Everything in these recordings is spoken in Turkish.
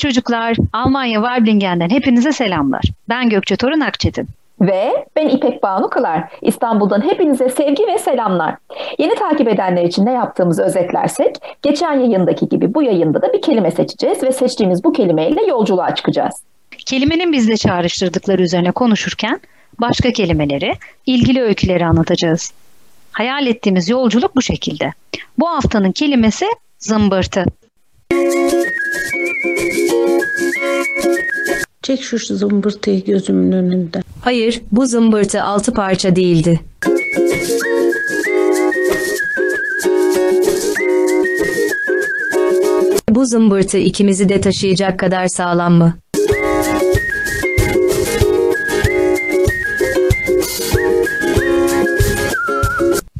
çocuklar. Almanya Weiblingen'den hepinize selamlar. Ben Gökçe Torun Akçetin. Ve ben İpek Banu Kılar. İstanbul'dan hepinize sevgi ve selamlar. Yeni takip edenler için ne yaptığımızı özetlersek, geçen yayındaki gibi bu yayında da bir kelime seçeceğiz ve seçtiğimiz bu kelimeyle yolculuğa çıkacağız. Kelimenin bizde çağrıştırdıkları üzerine konuşurken başka kelimeleri, ilgili öyküleri anlatacağız. Hayal ettiğimiz yolculuk bu şekilde. Bu haftanın kelimesi zımbırtı. Çek şu zımbırtıyı gözümün önünden. Hayır, bu zımbırtı altı parça değildi. Bu zımbırtı ikimizi de taşıyacak kadar sağlam mı?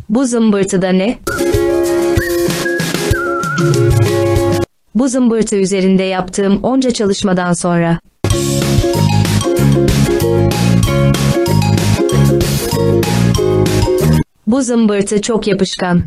Bu zımbırtıda ne? Bu zımbırtı üzerinde yaptığım onca çalışmadan sonra Bu zımbırtı çok yapışkan.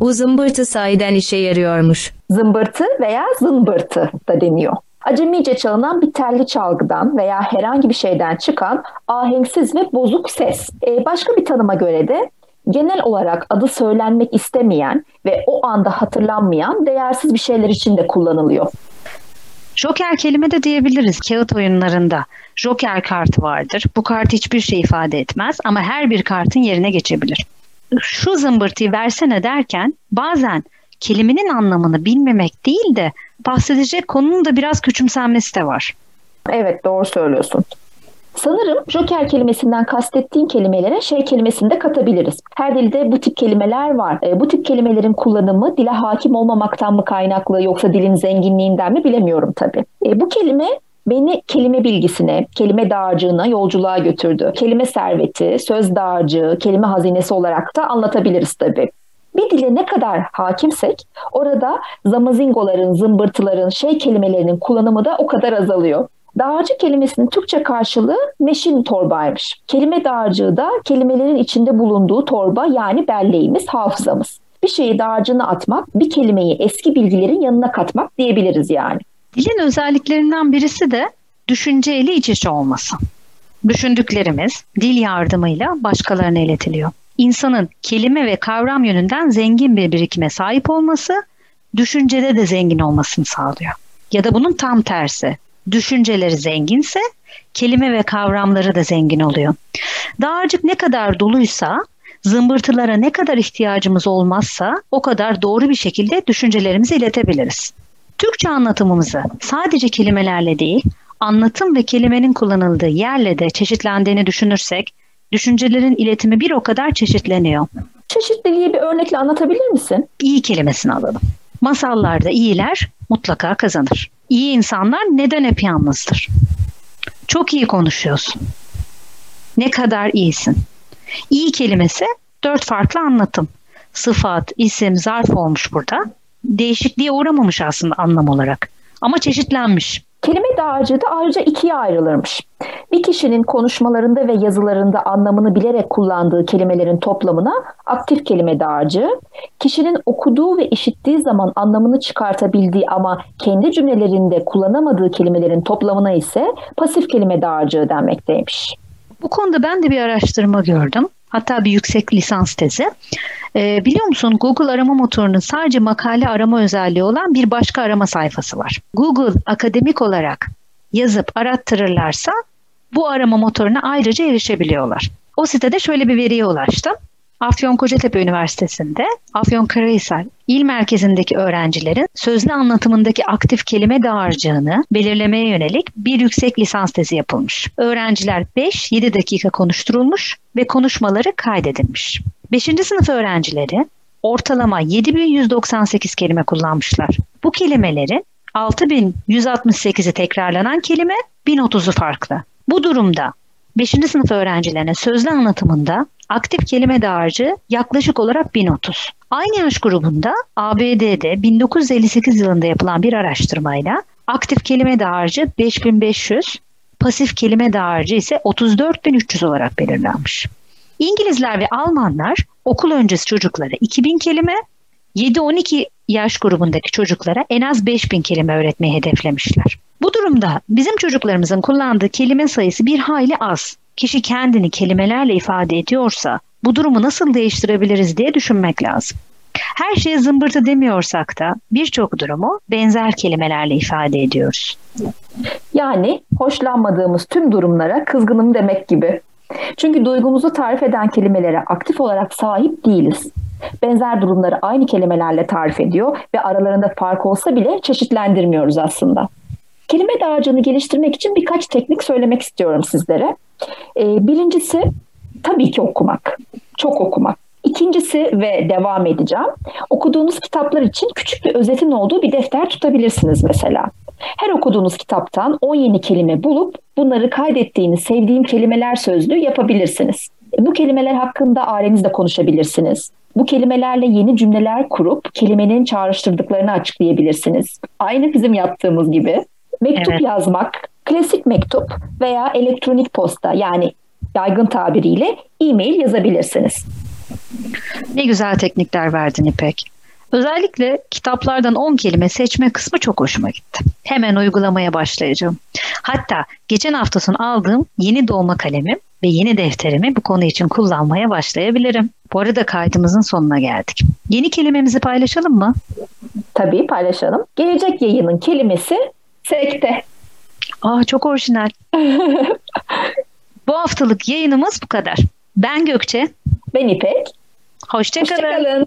Bu zımbırtı sahiden işe yarıyormuş. Zımbırtı veya zımbırtı da deniyor. Acemice çalınan bir telli çalgıdan veya herhangi bir şeyden çıkan ahenksiz ve bozuk ses. Ee, başka bir tanıma göre de genel olarak adı söylenmek istemeyen ve o anda hatırlanmayan değersiz bir şeyler için de kullanılıyor. Joker kelime de diyebiliriz kağıt oyunlarında. Joker kartı vardır. Bu kart hiçbir şey ifade etmez ama her bir kartın yerine geçebilir. Şu zımbırtıyı versene derken bazen kelimenin anlamını bilmemek değil de bahsedecek konunun da biraz küçümsenmesi de var. Evet doğru söylüyorsun. Sanırım joker kelimesinden kastettiğin kelimelere şey kelimesini de katabiliriz. Her dilde bu tip kelimeler var. E, bu tip kelimelerin kullanımı dile hakim olmamaktan mı kaynaklı yoksa dilin zenginliğinden mi bilemiyorum tabii. E, bu kelime beni kelime bilgisine, kelime dağarcığına yolculuğa götürdü. Kelime serveti, söz dağarcığı, kelime hazinesi olarak da anlatabiliriz tabii. Bir dile ne kadar hakimsek orada zamazingoların, zımbırtıların, şey kelimelerinin kullanımı da o kadar azalıyor. Dağarcık kelimesinin Türkçe karşılığı meşin torbaymış. Kelime dağarcığı da kelimelerin içinde bulunduğu torba yani belleğimiz, hafızamız. Bir şeyi dağarcığına atmak, bir kelimeyi eski bilgilerin yanına katmak diyebiliriz yani. Dilin özelliklerinden birisi de düşünceyle iç içe olması. Düşündüklerimiz dil yardımıyla başkalarına iletiliyor. İnsanın kelime ve kavram yönünden zengin bir birikime sahip olması, düşüncede de zengin olmasını sağlıyor. Ya da bunun tam tersi düşünceleri zenginse kelime ve kavramları da zengin oluyor. Dağarcık ne kadar doluysa zımbırtılara ne kadar ihtiyacımız olmazsa o kadar doğru bir şekilde düşüncelerimizi iletebiliriz. Türkçe anlatımımızı sadece kelimelerle değil, anlatım ve kelimenin kullanıldığı yerle de çeşitlendiğini düşünürsek, düşüncelerin iletimi bir o kadar çeşitleniyor. Çeşitliliği bir örnekle anlatabilir misin? İyi kelimesini alalım. Masallarda iyiler mutlaka kazanır. İyi insanlar neden hep yalnızdır? Çok iyi konuşuyorsun. Ne kadar iyisin. İyi kelimesi dört farklı anlatım. Sıfat, isim, zarf olmuş burada. Değişikliğe uğramamış aslında anlam olarak. Ama çeşitlenmiş. Kelime dağarcığı da ayrıca ikiye ayrılırmış. Bir kişinin konuşmalarında ve yazılarında anlamını bilerek kullandığı kelimelerin toplamına aktif kelime dağarcığı, kişinin okuduğu ve işittiği zaman anlamını çıkartabildiği ama kendi cümlelerinde kullanamadığı kelimelerin toplamına ise pasif kelime dağarcığı denmekteymiş. Bu konuda ben de bir araştırma gördüm. Hatta bir yüksek lisans tezi. Ee, biliyor musun Google arama motorunun sadece makale arama özelliği olan bir başka arama sayfası var. Google akademik olarak yazıp arattırırlarsa bu arama motoruna ayrıca erişebiliyorlar. O sitede şöyle bir veriye ulaştım. Afyon Kocatepe Üniversitesi'nde Afyonkarahisar il merkezindeki öğrencilerin sözlü anlatımındaki aktif kelime dağarcığını belirlemeye yönelik bir yüksek lisans tezi yapılmış. Öğrenciler 5-7 dakika konuşturulmuş ve konuşmaları kaydedilmiş. 5. sınıf öğrencileri ortalama 7198 kelime kullanmışlar. Bu kelimelerin 6168'i tekrarlanan kelime 1030'u farklı. Bu durumda 5. sınıf öğrencilerine sözlü anlatımında aktif kelime dağarcığı yaklaşık olarak 1030. Aynı yaş grubunda ABD'de 1958 yılında yapılan bir araştırmayla aktif kelime dağarcığı 5500, pasif kelime dağarcığı ise 34300 olarak belirlenmiş. İngilizler ve Almanlar okul öncesi çocuklara 2000 kelime, 7-12 yaş grubundaki çocuklara en az 5000 kelime öğretmeyi hedeflemişler. Bu durumda bizim çocuklarımızın kullandığı kelime sayısı bir hayli az. Kişi kendini kelimelerle ifade ediyorsa bu durumu nasıl değiştirebiliriz diye düşünmek lazım. Her şeye zımbırtı demiyorsak da birçok durumu benzer kelimelerle ifade ediyoruz. Yani hoşlanmadığımız tüm durumlara kızgınım demek gibi. Çünkü duygumuzu tarif eden kelimelere aktif olarak sahip değiliz. Benzer durumları aynı kelimelerle tarif ediyor ve aralarında fark olsa bile çeşitlendirmiyoruz aslında. Kelime dağarcığını geliştirmek için birkaç teknik söylemek istiyorum sizlere. Ee, birincisi tabii ki okumak. Çok okumak. İkincisi ve devam edeceğim. Okuduğunuz kitaplar için küçük bir özetin olduğu bir defter tutabilirsiniz mesela. Her okuduğunuz kitaptan 10 yeni kelime bulup bunları kaydettiğiniz sevdiğim kelimeler sözlüğü yapabilirsiniz. Bu kelimeler hakkında ailenizle konuşabilirsiniz. Bu kelimelerle yeni cümleler kurup kelimenin çağrıştırdıklarını açıklayabilirsiniz. Aynı bizim yaptığımız gibi. Mektup evet. yazmak, klasik mektup veya elektronik posta yani yaygın tabiriyle e-mail yazabilirsiniz. Ne güzel teknikler verdin İpek. Özellikle kitaplardan 10 kelime seçme kısmı çok hoşuma gitti. Hemen uygulamaya başlayacağım. Hatta geçen hafta sonu aldığım yeni dolma kalemim ve yeni defterimi bu konu için kullanmaya başlayabilirim. Bu arada kaydımızın sonuna geldik. Yeni kelimemizi paylaşalım mı? Tabii paylaşalım. Gelecek yayının kelimesi sekte. Aa çok orijinal. bu haftalık yayınımız bu kadar. Ben Gökçe. Ben İpek. Hoşçakalın. Hoşçakalın.